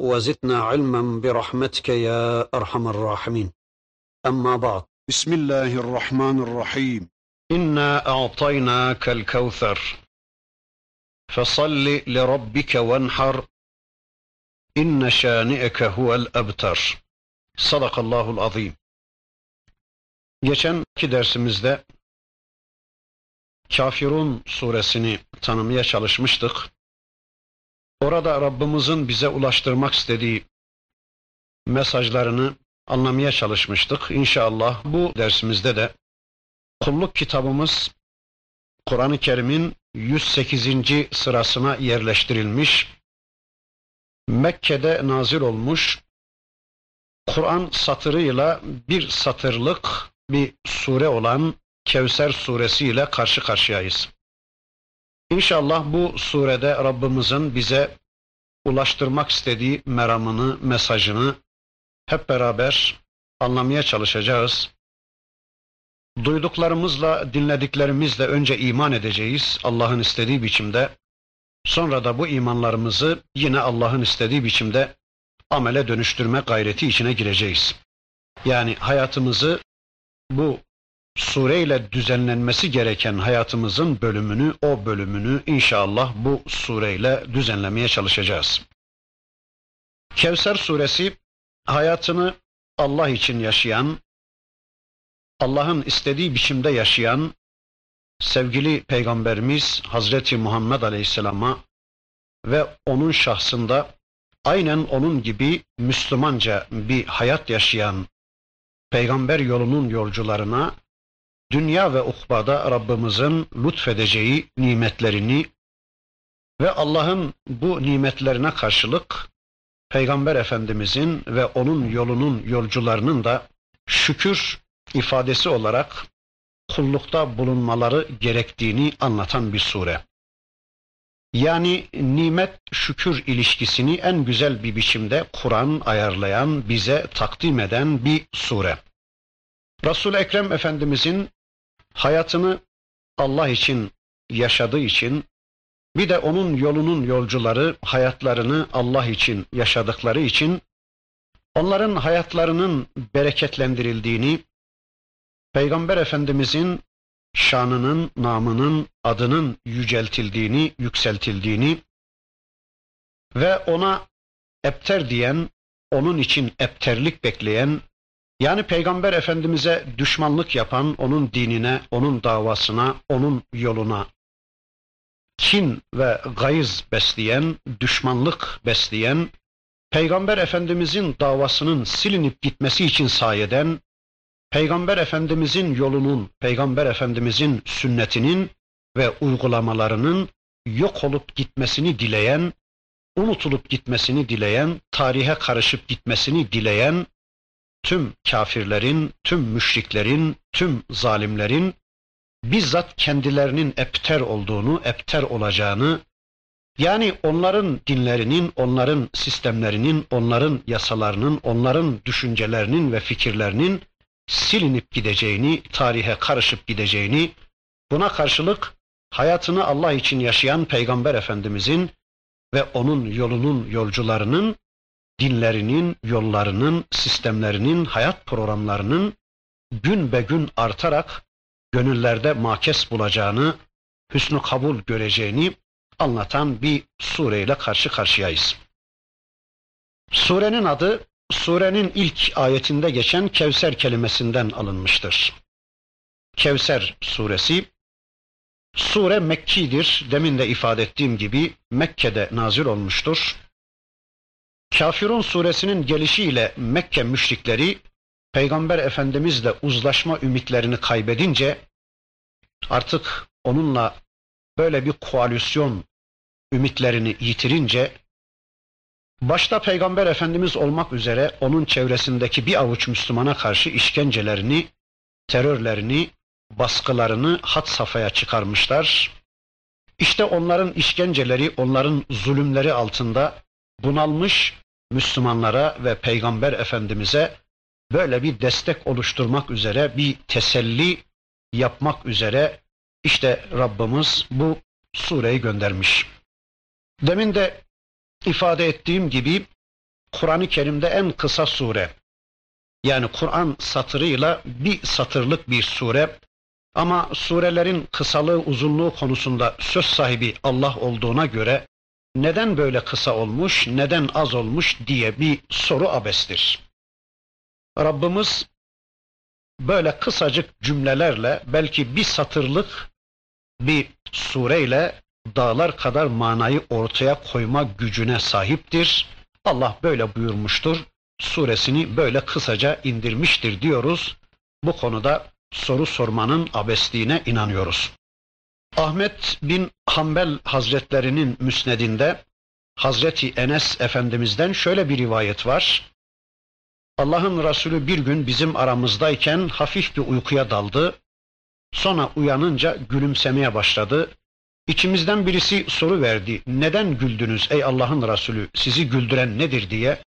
وزدنا علما برحمتك يا أرحم الراحمين أما بعد بسم الله الرحمن الرحيم إنا أعطيناك الكوثر فصل لربك وانحر إن شانئك هو الأبتر صدق الله العظيم Geçenki dersimizde Kafirun suresini tanımaya çalışmıştık. Orada Rabbimizin bize ulaştırmak istediği mesajlarını anlamaya çalışmıştık. İnşallah bu dersimizde de kulluk kitabımız Kur'an-ı Kerim'in 108. sırasına yerleştirilmiş, Mekke'de nazil olmuş, Kur'an satırıyla bir satırlık bir sure olan Kevser suresi ile karşı karşıyayız. İnşallah bu surede Rabbimizin bize ulaştırmak istediği meramını, mesajını hep beraber anlamaya çalışacağız. Duyduklarımızla, dinlediklerimizle önce iman edeceğiz Allah'ın istediği biçimde. Sonra da bu imanlarımızı yine Allah'ın istediği biçimde amele dönüştürme gayreti içine gireceğiz. Yani hayatımızı bu sureyle düzenlenmesi gereken hayatımızın bölümünü, o bölümünü inşallah bu sureyle düzenlemeye çalışacağız. Kevser suresi hayatını Allah için yaşayan, Allah'ın istediği biçimde yaşayan sevgili peygamberimiz Hazreti Muhammed Aleyhisselam'a ve onun şahsında aynen onun gibi Müslümanca bir hayat yaşayan peygamber yolunun yolcularına dünya ve ukbada Rabbimizin lütfedeceği nimetlerini ve Allah'ın bu nimetlerine karşılık Peygamber Efendimizin ve onun yolunun yolcularının da şükür ifadesi olarak kullukta bulunmaları gerektiğini anlatan bir sure. Yani nimet şükür ilişkisini en güzel bir biçimde Kur'an ayarlayan, bize takdim eden bir sure. Resul Ekrem Efendimizin hayatını Allah için yaşadığı için bir de onun yolunun yolcuları hayatlarını Allah için yaşadıkları için onların hayatlarının bereketlendirildiğini Peygamber Efendimizin şanının, namının, adının yüceltildiğini, yükseltildiğini ve ona epter diyen, onun için epterlik bekleyen, yani Peygamber Efendimiz'e düşmanlık yapan, onun dinine, onun davasına, onun yoluna kin ve gayız besleyen, düşmanlık besleyen, Peygamber Efendimizin davasının silinip gitmesi için sayeden, Peygamber Efendimizin yolunun, Peygamber Efendimizin sünnetinin ve uygulamalarının yok olup gitmesini dileyen, unutulup gitmesini dileyen, tarihe karışıp gitmesini dileyen, tüm kafirlerin, tüm müşriklerin, tüm zalimlerin bizzat kendilerinin epter olduğunu, epter olacağını, yani onların dinlerinin, onların sistemlerinin, onların yasalarının, onların düşüncelerinin ve fikirlerinin silinip gideceğini, tarihe karışıp gideceğini, buna karşılık hayatını Allah için yaşayan Peygamber Efendimizin ve onun yolunun yolcularının dinlerinin, yollarının, sistemlerinin, hayat programlarının gün be gün artarak gönüllerde makes bulacağını, hüsnü kabul göreceğini anlatan bir sureyle karşı karşıyayız. Surenin adı surenin ilk ayetinde geçen Kevser kelimesinden alınmıştır. Kevser suresi Sure Mekki'dir. Demin de ifade ettiğim gibi Mekke'de nazil olmuştur. Kafirun suresinin gelişiyle Mekke müşrikleri Peygamber Efendimizle uzlaşma ümitlerini kaybedince artık onunla böyle bir koalisyon ümitlerini yitirince başta Peygamber Efendimiz olmak üzere onun çevresindeki bir avuç Müslümana karşı işkencelerini, terörlerini, baskılarını hat safhaya çıkarmışlar. İşte onların işkenceleri, onların zulümleri altında bunalmış Müslümanlara ve Peygamber Efendimiz'e böyle bir destek oluşturmak üzere, bir teselli yapmak üzere işte Rabbimiz bu sureyi göndermiş. Demin de ifade ettiğim gibi Kur'an-ı Kerim'de en kısa sure. Yani Kur'an satırıyla bir satırlık bir sure. Ama surelerin kısalığı, uzunluğu konusunda söz sahibi Allah olduğuna göre neden böyle kısa olmuş, neden az olmuş diye bir soru abestir. Rabbimiz böyle kısacık cümlelerle belki bir satırlık bir sureyle dağlar kadar manayı ortaya koyma gücüne sahiptir. Allah böyle buyurmuştur. Suresini böyle kısaca indirmiştir diyoruz. Bu konuda soru sormanın abesliğine inanıyoruz. Ahmet bin Hanbel Hazretlerinin müsnedinde Hazreti Enes Efendimiz'den şöyle bir rivayet var. Allah'ın Resulü bir gün bizim aramızdayken hafif bir uykuya daldı. Sonra uyanınca gülümsemeye başladı. İçimizden birisi soru verdi. Neden güldünüz ey Allah'ın Resulü? Sizi güldüren nedir diye.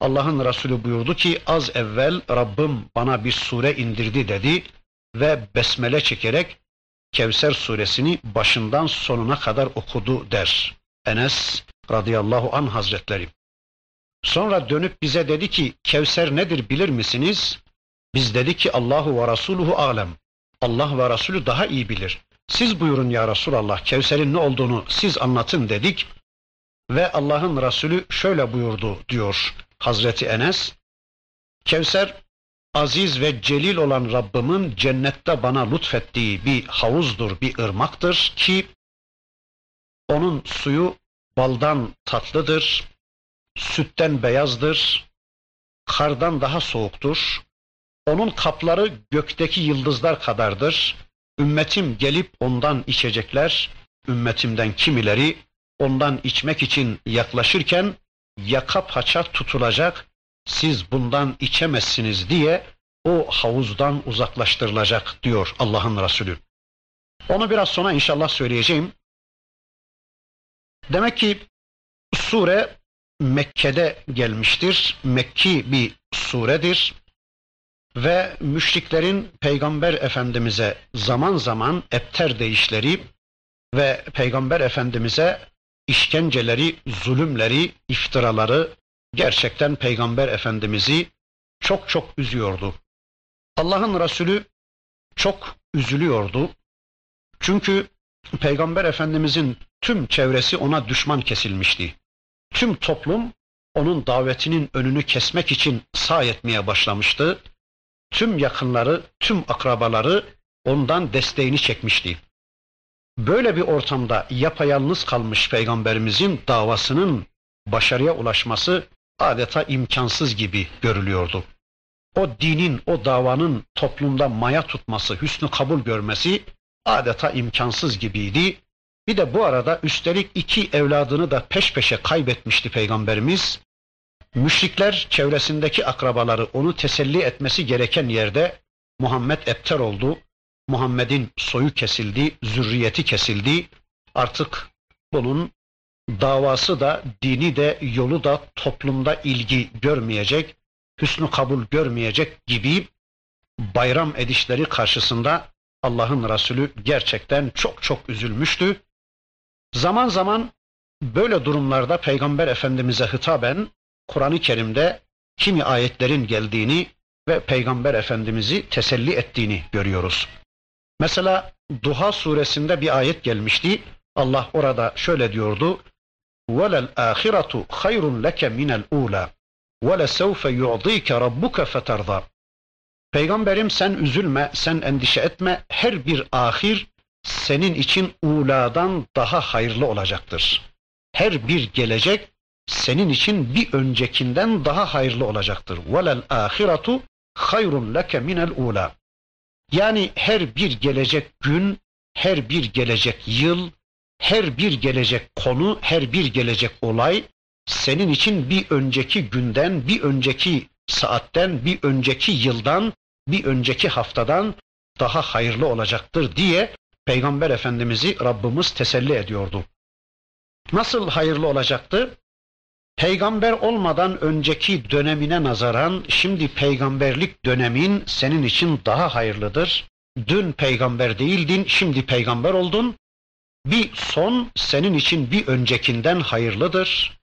Allah'ın Resulü buyurdu ki az evvel Rabbim bana bir sure indirdi dedi ve besmele çekerek Kevser suresini başından sonuna kadar okudu der. Enes radıyallahu an hazretleri. Sonra dönüp bize dedi ki Kevser nedir bilir misiniz? Biz dedi ki Allahu ve Resuluhu alem. Allah ve Resulü daha iyi bilir. Siz buyurun ya Resulallah Kevser'in ne olduğunu siz anlatın dedik. Ve Allah'ın Resulü şöyle buyurdu diyor Hazreti Enes. Kevser aziz ve celil olan Rabbimin cennette bana lütfettiği bir havuzdur, bir ırmaktır ki onun suyu baldan tatlıdır, sütten beyazdır, kardan daha soğuktur. Onun kapları gökteki yıldızlar kadardır. Ümmetim gelip ondan içecekler. Ümmetimden kimileri ondan içmek için yaklaşırken yaka paça tutulacak, siz bundan içemezsiniz diye o havuzdan uzaklaştırılacak diyor Allah'ın Resulü. Onu biraz sonra inşallah söyleyeceğim. Demek ki sure Mekke'de gelmiştir. Mekki bir suredir. Ve müşriklerin Peygamber Efendimiz'e zaman zaman epter değişleri ve Peygamber Efendimiz'e işkenceleri, zulümleri, iftiraları gerçekten Peygamber Efendimiz'i çok çok üzüyordu. Allah'ın Resulü çok üzülüyordu. Çünkü Peygamber Efendimiz'in tüm çevresi ona düşman kesilmişti. Tüm toplum onun davetinin önünü kesmek için sağ etmeye başlamıştı. Tüm yakınları, tüm akrabaları ondan desteğini çekmişti. Böyle bir ortamda yapayalnız kalmış peygamberimizin davasının başarıya ulaşması adeta imkansız gibi görülüyordu. O dinin, o davanın toplumda maya tutması, hüsnü kabul görmesi adeta imkansız gibiydi. Bir de bu arada üstelik iki evladını da peş peşe kaybetmişti peygamberimiz. Müşrikler çevresindeki akrabaları onu teselli etmesi gereken yerde Muhammed epter oldu. Muhammed'in soyu kesildi, zürriyeti kesildi. Artık bunun davası da, dini de, yolu da toplumda ilgi görmeyecek, hüsnü kabul görmeyecek gibi bayram edişleri karşısında Allah'ın Resulü gerçekten çok çok üzülmüştü. Zaman zaman böyle durumlarda Peygamber Efendimiz'e hitaben Kur'an-ı Kerim'de kimi ayetlerin geldiğini ve Peygamber Efendimiz'i teselli ettiğini görüyoruz. Mesela Duha suresinde bir ayet gelmişti. Allah orada şöyle diyordu. وَلَا الْآخِرَةُ خَيْرٌ لَكَ مِنَ الْاُولَى وَلَسَوْفَ يُعْضِيكَ رَبُّكَ فَتَرْضَى Peygamberim sen üzülme, sen endişe etme. Her bir ahir senin için uladan daha hayırlı olacaktır. Her bir gelecek senin için bir öncekinden daha hayırlı olacaktır. وَلَا الْآخِرَةُ خَيْرٌ لَكَ مِنَ الْاُولَى yani her bir gelecek gün, her bir gelecek yıl, her bir gelecek konu, her bir gelecek olay senin için bir önceki günden, bir önceki saatten, bir önceki yıldan, bir önceki haftadan daha hayırlı olacaktır diye Peygamber Efendimiz'i Rabbimiz teselli ediyordu. Nasıl hayırlı olacaktı? Peygamber olmadan önceki dönemine nazaran şimdi peygamberlik dönemin senin için daha hayırlıdır. Dün peygamber değildin, şimdi peygamber oldun. Bir son senin için bir öncekinden hayırlıdır.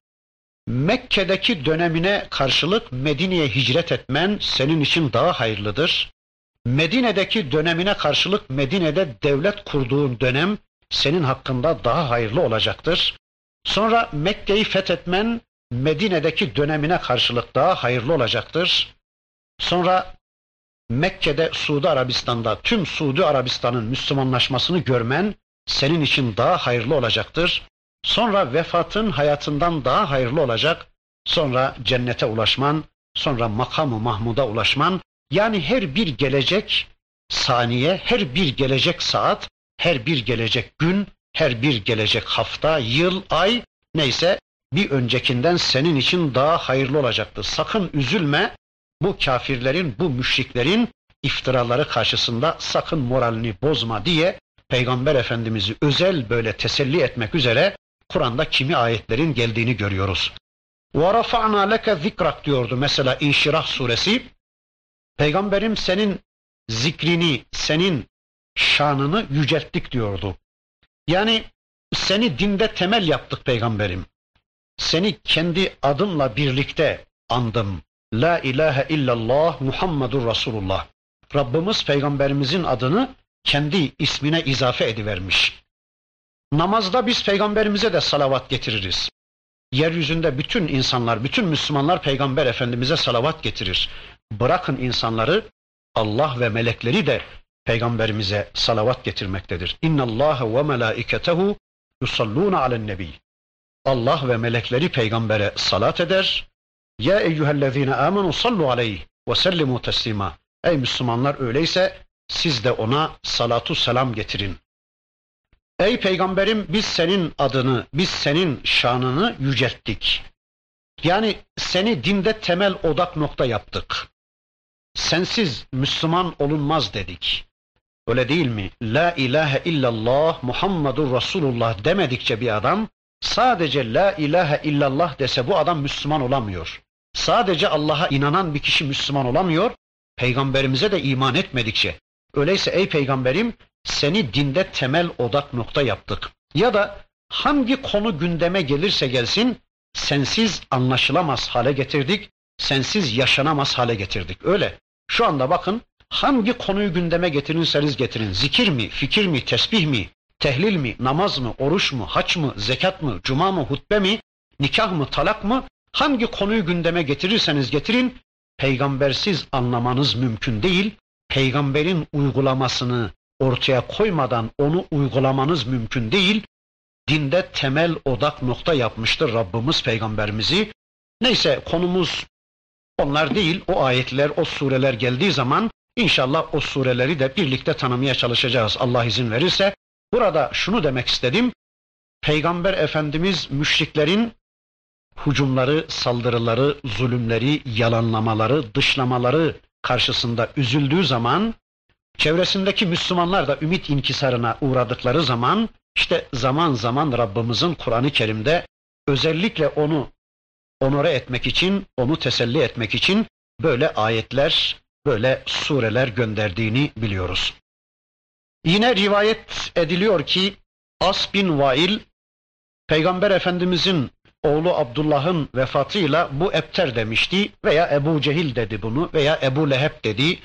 Mekke'deki dönemine karşılık Medine'ye hicret etmen senin için daha hayırlıdır. Medine'deki dönemine karşılık Medine'de devlet kurduğun dönem senin hakkında daha hayırlı olacaktır. Sonra Mekke'yi fethetmen Medine'deki dönemine karşılık daha hayırlı olacaktır. Sonra Mekke'de Suudi Arabistan'da tüm Suudi Arabistan'ın Müslümanlaşmasını görmen senin için daha hayırlı olacaktır. Sonra vefatın hayatından daha hayırlı olacak. Sonra cennete ulaşman, sonra makamı Mahmud'a ulaşman. Yani her bir gelecek saniye, her bir gelecek saat, her bir gelecek gün, her bir gelecek hafta, yıl, ay neyse bir öncekinden senin için daha hayırlı olacaktır. Sakın üzülme bu kafirlerin, bu müşriklerin iftiraları karşısında sakın moralini bozma diye Peygamber Efendimiz'i özel böyle teselli etmek üzere Kur'an'da kimi ayetlerin geldiğini görüyoruz. وَرَفَعْنَا لَكَ zikrak diyordu mesela İnşirah suresi. Peygamberim senin zikrini, senin şanını yücelttik diyordu. Yani seni dinde temel yaptık peygamberim. Seni kendi adımla birlikte andım. La ilahe illallah Muhammedur Resulullah. Rabbimiz peygamberimizin adını kendi ismine izafe edivermiş. Namazda biz peygamberimize de salavat getiririz. Yeryüzünde bütün insanlar, bütün Müslümanlar peygamber efendimize salavat getirir. Bırakın insanları Allah ve melekleri de peygamberimize salavat getirmektedir. İnna Allah ve melaiketehu yusalluna alen nebi. Allah ve melekleri peygambere salat eder. Ya eyyühellezine amenu sallu aleyh ve sellimu teslima. Ey Müslümanlar öyleyse siz de ona salatu selam getirin. Ey peygamberim biz senin adını, biz senin şanını yücelttik. Yani seni dinde temel odak nokta yaptık. Sensiz Müslüman olunmaz dedik. Öyle değil mi? La ilahe illallah Muhammedur Resulullah demedikçe bir adam sadece la ilahe illallah dese bu adam Müslüman olamıyor. Sadece Allah'a inanan bir kişi Müslüman olamıyor. Peygamberimize de iman etmedikçe. Öyleyse ey peygamberim seni dinde temel odak nokta yaptık. Ya da hangi konu gündeme gelirse gelsin sensiz anlaşılamaz hale getirdik, sensiz yaşanamaz hale getirdik. Öyle. Şu anda bakın hangi konuyu gündeme getirirseniz getirin. Zikir mi, fikir mi, tesbih mi, tehlil mi, namaz mı, oruç mu, haç mı, zekat mı, cuma mı, hutbe mi, nikah mı, talak mı? Hangi konuyu gündeme getirirseniz getirin, peygambersiz anlamanız mümkün değil. Peygamberin uygulamasını ortaya koymadan onu uygulamanız mümkün değil. Dinde temel odak nokta yapmıştır Rabbimiz peygamberimizi. Neyse konumuz onlar değil, o ayetler, o sureler geldiği zaman inşallah o sureleri de birlikte tanımaya çalışacağız Allah izin verirse. Burada şunu demek istedim. Peygamber Efendimiz müşriklerin hucumları, saldırıları, zulümleri, yalanlamaları, dışlamaları karşısında üzüldüğü zaman, çevresindeki Müslümanlar da ümit inkisarına uğradıkları zaman, işte zaman zaman Rabbimizin Kur'an-ı Kerim'de özellikle onu onore etmek için, onu teselli etmek için böyle ayetler, böyle sureler gönderdiğini biliyoruz. Yine rivayet ediliyor ki As bin Vail Peygamber Efendimizin oğlu Abdullah'ın vefatıyla bu Ebter demişti veya Ebu Cehil dedi bunu veya Ebu Leheb dedi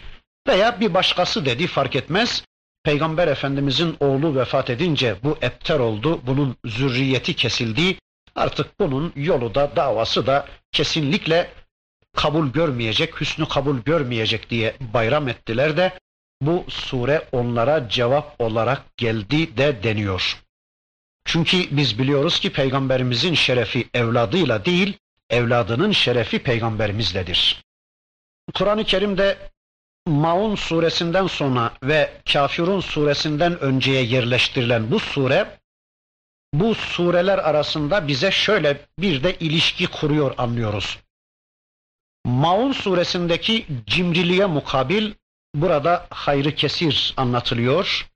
veya bir başkası dedi fark etmez. Peygamber Efendimizin oğlu vefat edince bu Ebter oldu, bunun zürriyeti kesildi. Artık bunun yolu da davası da kesinlikle kabul görmeyecek, hüsnü kabul görmeyecek diye bayram ettiler de bu sure onlara cevap olarak geldi de deniyor. Çünkü biz biliyoruz ki peygamberimizin şerefi evladıyla değil, evladının şerefi peygamberimizledir. Kur'an-ı Kerim'de Maun suresinden sonra ve Kafirun suresinden önceye yerleştirilen bu sure bu sureler arasında bize şöyle bir de ilişki kuruyor anlıyoruz. Maun suresindeki cimriliğe mukabil burada hayrı kesir anlatılıyor.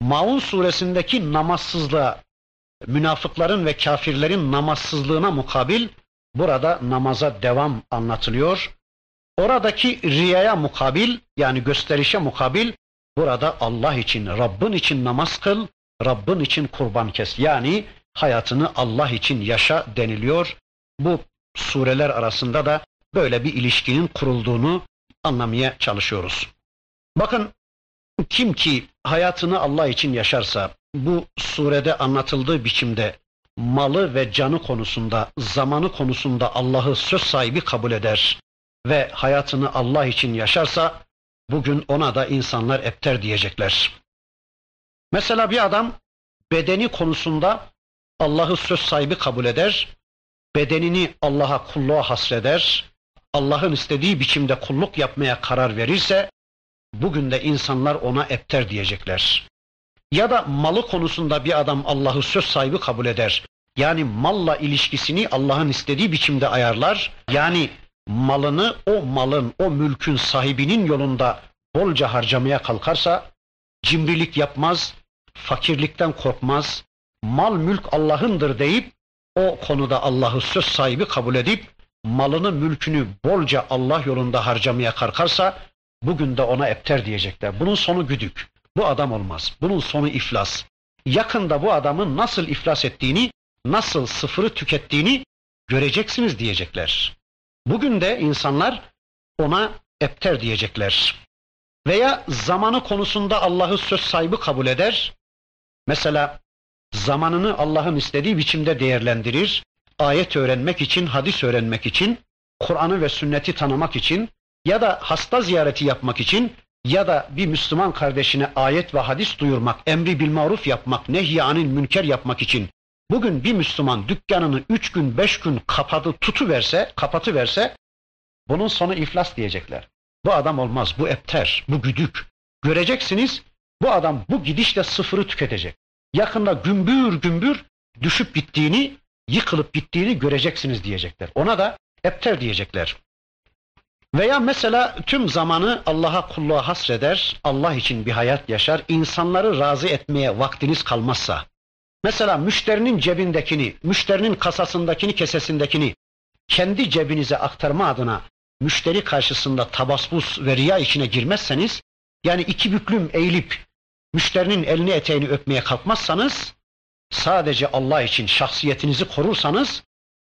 Maun suresindeki namazsızlığa, münafıkların ve kafirlerin namazsızlığına mukabil burada namaza devam anlatılıyor. Oradaki riyaya mukabil yani gösterişe mukabil burada Allah için, Rabbin için namaz kıl, Rabbin için kurban kes. Yani hayatını Allah için yaşa deniliyor. Bu sureler arasında da böyle bir ilişkinin kurulduğunu anlamaya çalışıyoruz. Bakın kim ki hayatını Allah için yaşarsa bu surede anlatıldığı biçimde malı ve canı konusunda, zamanı konusunda Allah'ı söz sahibi kabul eder ve hayatını Allah için yaşarsa bugün ona da insanlar epter diyecekler. Mesela bir adam bedeni konusunda Allah'ı söz sahibi kabul eder, bedenini Allah'a kulluğa hasreder, Allah'ın istediği biçimde kulluk yapmaya karar verirse bugün de insanlar ona epter diyecekler. Ya da malı konusunda bir adam Allah'ı söz sahibi kabul eder. Yani malla ilişkisini Allah'ın istediği biçimde ayarlar. Yani malını o malın, o mülkün sahibinin yolunda bolca harcamaya kalkarsa cimrilik yapmaz, fakirlikten korkmaz, mal mülk Allah'ındır deyip o konuda Allah'ı söz sahibi kabul edip malını mülkünü bolca Allah yolunda harcamaya kalkarsa bugün de ona epter diyecekler. Bunun sonu güdük. Bu adam olmaz. Bunun sonu iflas. Yakında bu adamın nasıl iflas ettiğini, nasıl sıfırı tükettiğini göreceksiniz diyecekler. Bugün de insanlar ona epter diyecekler. Veya zamanı konusunda Allah'ı söz sahibi kabul eder. Mesela zamanını Allah'ın istediği biçimde değerlendirir. Ayet öğrenmek için, hadis öğrenmek için, Kur'an'ı ve sünneti tanımak için ya da hasta ziyareti yapmak için ya da bir Müslüman kardeşine ayet ve hadis duyurmak, emri bil maruf yapmak, nehy anil münker yapmak için bugün bir Müslüman dükkanını üç gün, beş gün kapadı, tutu verse, kapatı verse bunun sonu iflas diyecekler. Bu adam olmaz, bu epter, bu güdük. Göreceksiniz bu adam bu gidişle sıfırı tüketecek. Yakında gümbür gümbür düşüp gittiğini, yıkılıp gittiğini göreceksiniz diyecekler. Ona da epter diyecekler. Veya mesela tüm zamanı Allah'a kulluğa hasreder, Allah için bir hayat yaşar, insanları razı etmeye vaktiniz kalmazsa, mesela müşterinin cebindekini, müşterinin kasasındakini, kesesindekini kendi cebinize aktarma adına müşteri karşısında tabasbus ve riya içine girmezseniz, yani iki büklüm eğilip müşterinin elini eteğini öpmeye kalkmazsanız, sadece Allah için şahsiyetinizi korursanız,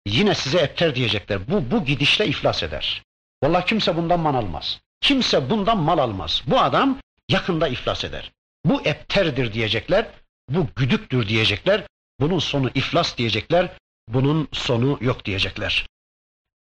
yine size epter diyecekler. Bu, bu gidişle iflas eder. Vallahi kimse bundan mal almaz. Kimse bundan mal almaz. Bu adam yakında iflas eder. Bu epterdir diyecekler. Bu güdüktür diyecekler. Bunun sonu iflas diyecekler. Bunun sonu yok diyecekler.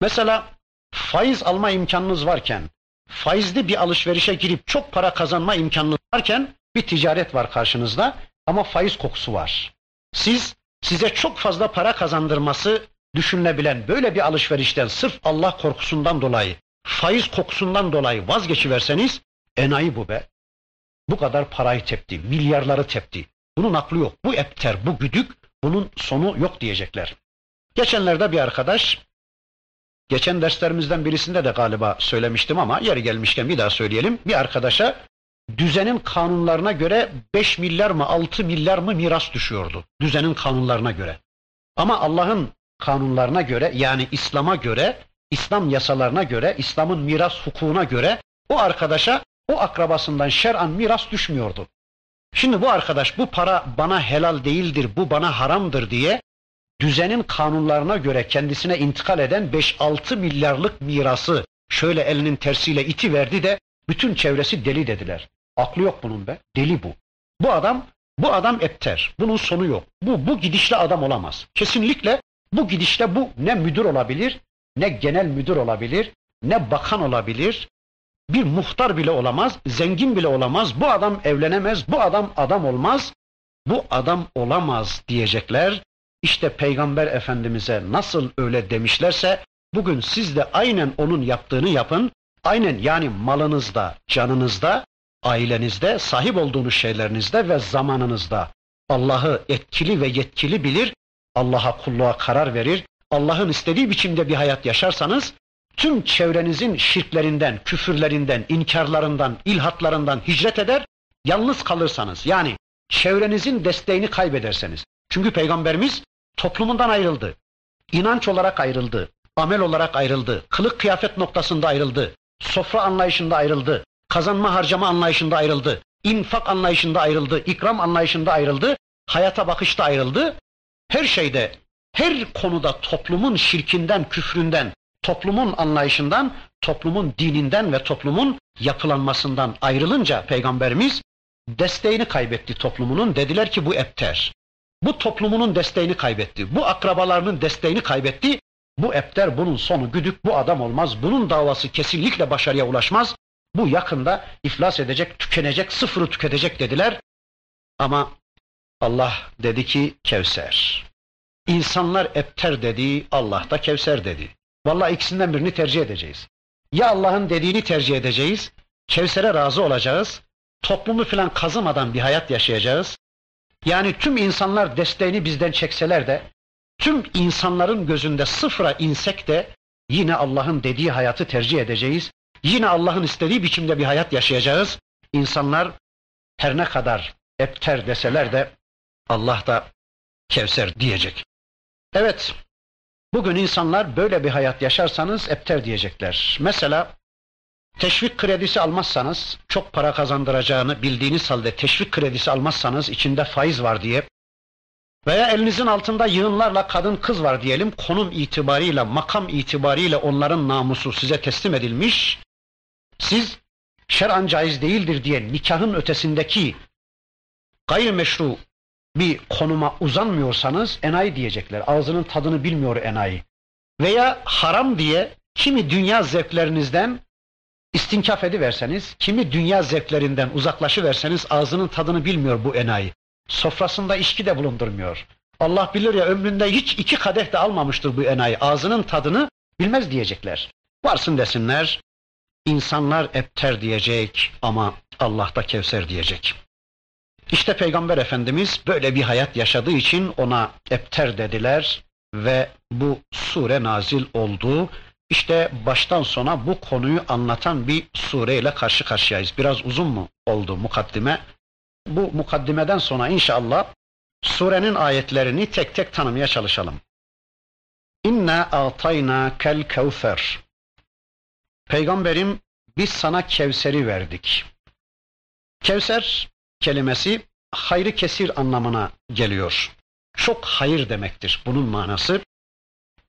Mesela faiz alma imkanınız varken, faizli bir alışverişe girip çok para kazanma imkanınız varken bir ticaret var karşınızda ama faiz kokusu var. Siz size çok fazla para kazandırması düşünülebilen böyle bir alışverişten sırf Allah korkusundan dolayı, faiz kokusundan dolayı vazgeçiverseniz enayi bu be. Bu kadar parayı tepti, milyarları tepti. Bunun aklı yok. Bu epter, bu güdük, bunun sonu yok diyecekler. Geçenlerde bir arkadaş, geçen derslerimizden birisinde de galiba söylemiştim ama yeri gelmişken bir daha söyleyelim. Bir arkadaşa düzenin kanunlarına göre 5 milyar mı 6 milyar mı miras düşüyordu. Düzenin kanunlarına göre. Ama Allah'ın kanunlarına göre yani İslam'a göre, İslam yasalarına göre, İslam'ın miras hukukuna göre o arkadaşa o akrabasından şer'an miras düşmüyordu. Şimdi bu arkadaş bu para bana helal değildir, bu bana haramdır diye düzenin kanunlarına göre kendisine intikal eden 5-6 milyarlık mirası şöyle elinin tersiyle iti verdi de bütün çevresi deli dediler. Aklı yok bunun be. Deli bu. Bu adam bu adam epter. Bunun sonu yok. Bu bu gidişle adam olamaz. Kesinlikle bu gidişle bu ne müdür olabilir, ne genel müdür olabilir, ne bakan olabilir, bir muhtar bile olamaz, zengin bile olamaz, bu adam evlenemez, bu adam adam olmaz, bu adam olamaz diyecekler. İşte Peygamber Efendimiz'e nasıl öyle demişlerse bugün siz de aynen onun yaptığını yapın. Aynen yani malınızda, canınızda, ailenizde, sahip olduğunuz şeylerinizde ve zamanınızda Allah'ı etkili ve yetkili bilir, Allah'a kulluğa karar verir, Allah'ın istediği biçimde bir hayat yaşarsanız, tüm çevrenizin şirklerinden, küfürlerinden, inkarlarından, ilhatlarından hicret eder, yalnız kalırsanız, yani çevrenizin desteğini kaybederseniz. Çünkü Peygamberimiz toplumundan ayrıldı. İnanç olarak ayrıldı, amel olarak ayrıldı, kılık kıyafet noktasında ayrıldı, sofra anlayışında ayrıldı, kazanma harcama anlayışında ayrıldı, infak anlayışında ayrıldı, ikram anlayışında ayrıldı, hayata bakışta ayrıldı. Her şeyde, her konuda toplumun şirkinden, küfründen, toplumun anlayışından, toplumun dininden ve toplumun yapılanmasından ayrılınca Peygamberimiz desteğini kaybetti toplumunun. Dediler ki bu epter. Bu toplumunun desteğini kaybetti. Bu akrabalarının desteğini kaybetti. Bu epter bunun sonu güdük bu adam olmaz. Bunun davası kesinlikle başarıya ulaşmaz. Bu yakında iflas edecek, tükenecek, sıfırı tüketecek dediler. Ama Allah dedi ki Kevser. İnsanlar epter dedi, Allah da Kevser dedi. Vallahi ikisinden birini tercih edeceğiz. Ya Allah'ın dediğini tercih edeceğiz, Kevser'e razı olacağız, toplumu filan kazımadan bir hayat yaşayacağız. Yani tüm insanlar desteğini bizden çekseler de, tüm insanların gözünde sıfıra insek de yine Allah'ın dediği hayatı tercih edeceğiz. Yine Allah'ın istediği biçimde bir hayat yaşayacağız. İnsanlar her ne kadar epter deseler de Allah da Kevser diyecek. Evet, bugün insanlar böyle bir hayat yaşarsanız epter diyecekler. Mesela teşvik kredisi almazsanız, çok para kazandıracağını bildiğiniz halde teşvik kredisi almazsanız içinde faiz var diye veya elinizin altında yığınlarla kadın kız var diyelim, konum itibariyle, makam itibariyle onların namusu size teslim edilmiş, siz şer'an caiz değildir diye nikahın ötesindeki gayrimeşru bir konuma uzanmıyorsanız enayi diyecekler. Ağzının tadını bilmiyor enayi. Veya haram diye kimi dünya zevklerinizden istinkaf ediverseniz, kimi dünya zevklerinden uzaklaşıverseniz ağzının tadını bilmiyor bu enayi. Sofrasında içki de bulundurmuyor. Allah bilir ya ömründe hiç iki kadeh de almamıştır bu enayi. Ağzının tadını bilmez diyecekler. Varsın desinler, insanlar epter diyecek ama Allah da Kevser diyecek. İşte Peygamber Efendimiz böyle bir hayat yaşadığı için ona epter dediler ve bu sure nazil oldu. İşte baştan sona bu konuyu anlatan bir sureyle karşı karşıyayız. Biraz uzun mu oldu mukaddime? Bu mukaddimeden sonra inşallah surenin ayetlerini tek tek tanımaya çalışalım. İnna atayna kel kevfer. Peygamberim biz sana Kevser'i verdik. Kevser kelimesi hayrı kesir anlamına geliyor. Çok hayır demektir bunun manası.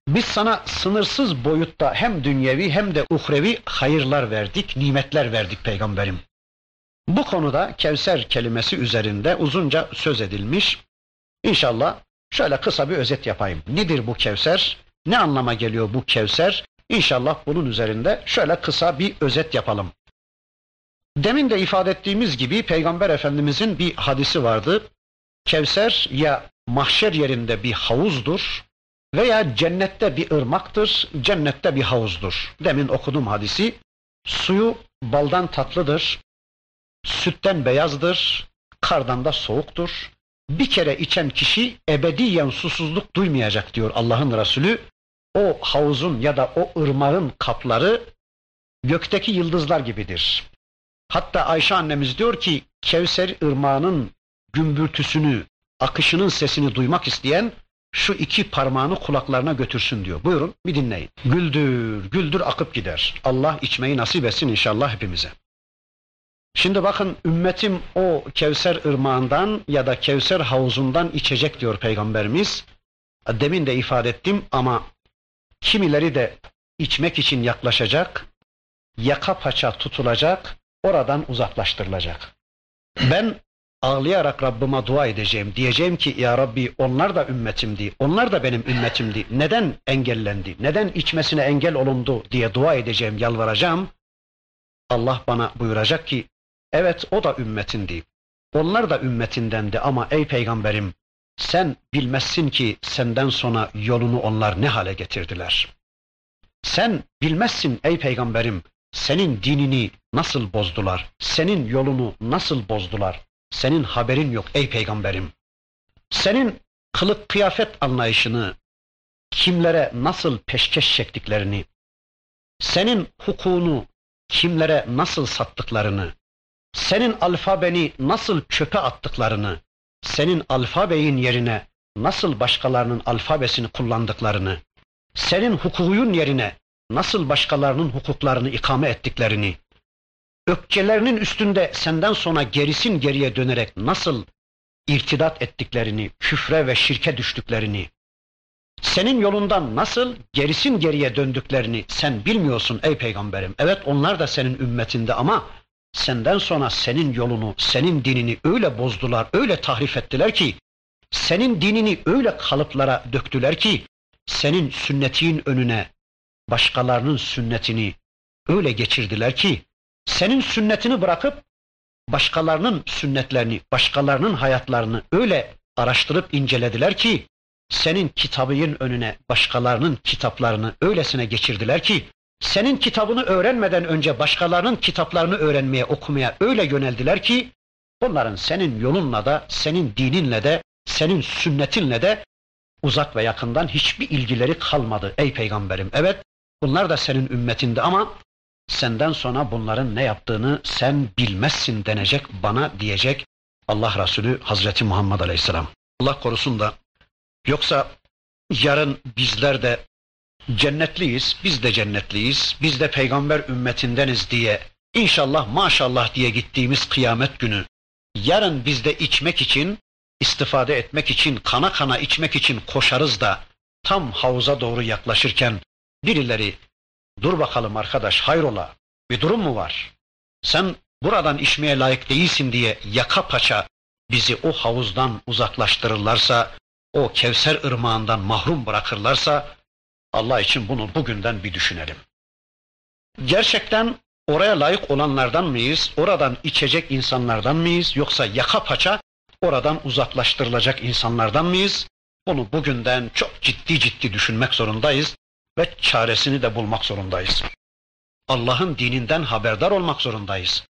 Biz sana sınırsız boyutta hem dünyevi hem de uhrevi hayırlar verdik, nimetler verdik peygamberim. Bu konuda Kevser kelimesi üzerinde uzunca söz edilmiş. İnşallah şöyle kısa bir özet yapayım. Nedir bu Kevser? Ne anlama geliyor bu Kevser? İnşallah bunun üzerinde şöyle kısa bir özet yapalım. Demin de ifade ettiğimiz gibi Peygamber Efendimizin bir hadisi vardı. Kevser ya mahşer yerinde bir havuzdur veya cennette bir ırmaktır, cennette bir havuzdur. Demin okudum hadisi. Suyu baldan tatlıdır, sütten beyazdır, kardan da soğuktur. Bir kere içen kişi ebediyen susuzluk duymayacak diyor Allah'ın Resulü. O havuzun ya da o ırmağın kapları gökteki yıldızlar gibidir. Hatta Ayşe annemiz diyor ki Kevser ırmağının gümbürtüsünü, akışının sesini duymak isteyen şu iki parmağını kulaklarına götürsün diyor. Buyurun bir dinleyin. Güldür, güldür akıp gider. Allah içmeyi nasip etsin inşallah hepimize. Şimdi bakın ümmetim o Kevser ırmağından ya da Kevser havuzundan içecek diyor Peygamberimiz. Demin de ifade ettim ama kimileri de içmek için yaklaşacak, yaka paça tutulacak, oradan uzaklaştırılacak. Ben ağlayarak Rabbime dua edeceğim. Diyeceğim ki ya Rabbi onlar da ümmetimdi. Onlar da benim ümmetimdi. Neden engellendi? Neden içmesine engel olundu diye dua edeceğim, yalvaracağım. Allah bana buyuracak ki evet o da ümmetindi. Onlar da ümmetindendi ama ey peygamberim sen bilmezsin ki senden sonra yolunu onlar ne hale getirdiler. Sen bilmezsin ey peygamberim senin dinini nasıl bozdular? Senin yolunu nasıl bozdular? Senin haberin yok ey peygamberim. senin kılık kıyafet anlayışını, kimlere nasıl peşkeş çektiklerini, senin hukukunu kimlere nasıl sattıklarını, senin alfabeni nasıl çöpe attıklarını, senin alfabeyin yerine nasıl başkalarının alfabesini kullandıklarını, senin hukukuyun yerine nasıl başkalarının hukuklarını ikame ettiklerini, ökçelerinin üstünde senden sonra gerisin geriye dönerek nasıl irtidat ettiklerini, küfre ve şirke düştüklerini, senin yolundan nasıl gerisin geriye döndüklerini sen bilmiyorsun ey peygamberim. Evet onlar da senin ümmetinde ama senden sonra senin yolunu, senin dinini öyle bozdular, öyle tahrif ettiler ki, senin dinini öyle kalıplara döktüler ki, senin sünnetin önüne başkalarının sünnetini öyle geçirdiler ki, senin sünnetini bırakıp başkalarının sünnetlerini, başkalarının hayatlarını öyle araştırıp incelediler ki, senin kitabının önüne başkalarının kitaplarını öylesine geçirdiler ki, senin kitabını öğrenmeden önce başkalarının kitaplarını öğrenmeye, okumaya öyle yöneldiler ki, onların senin yolunla da, senin dininle de, senin sünnetinle de uzak ve yakından hiçbir ilgileri kalmadı ey peygamberim. Evet, bunlar da senin ümmetinde ama senden sonra bunların ne yaptığını sen bilmezsin denecek, bana diyecek Allah Resulü Hazreti Muhammed Aleyhisselam. Allah korusun da yoksa yarın bizler de cennetliyiz, biz de cennetliyiz, biz de peygamber ümmetindeniz diye inşallah maşallah diye gittiğimiz kıyamet günü yarın biz de içmek için, istifade etmek için, kana kana içmek için koşarız da tam havuza doğru yaklaşırken birileri dur bakalım arkadaş hayrola bir durum mu var? Sen buradan içmeye layık değilsin diye yaka paça bizi o havuzdan uzaklaştırırlarsa, o Kevser ırmağından mahrum bırakırlarsa Allah için bunu bugünden bir düşünelim. Gerçekten oraya layık olanlardan mıyız? Oradan içecek insanlardan mıyız? Yoksa yaka paça oradan uzaklaştırılacak insanlardan mıyız? Bunu bugünden çok ciddi ciddi düşünmek zorundayız ve çaresini de bulmak zorundayız. Allah'ın dininden haberdar olmak zorundayız.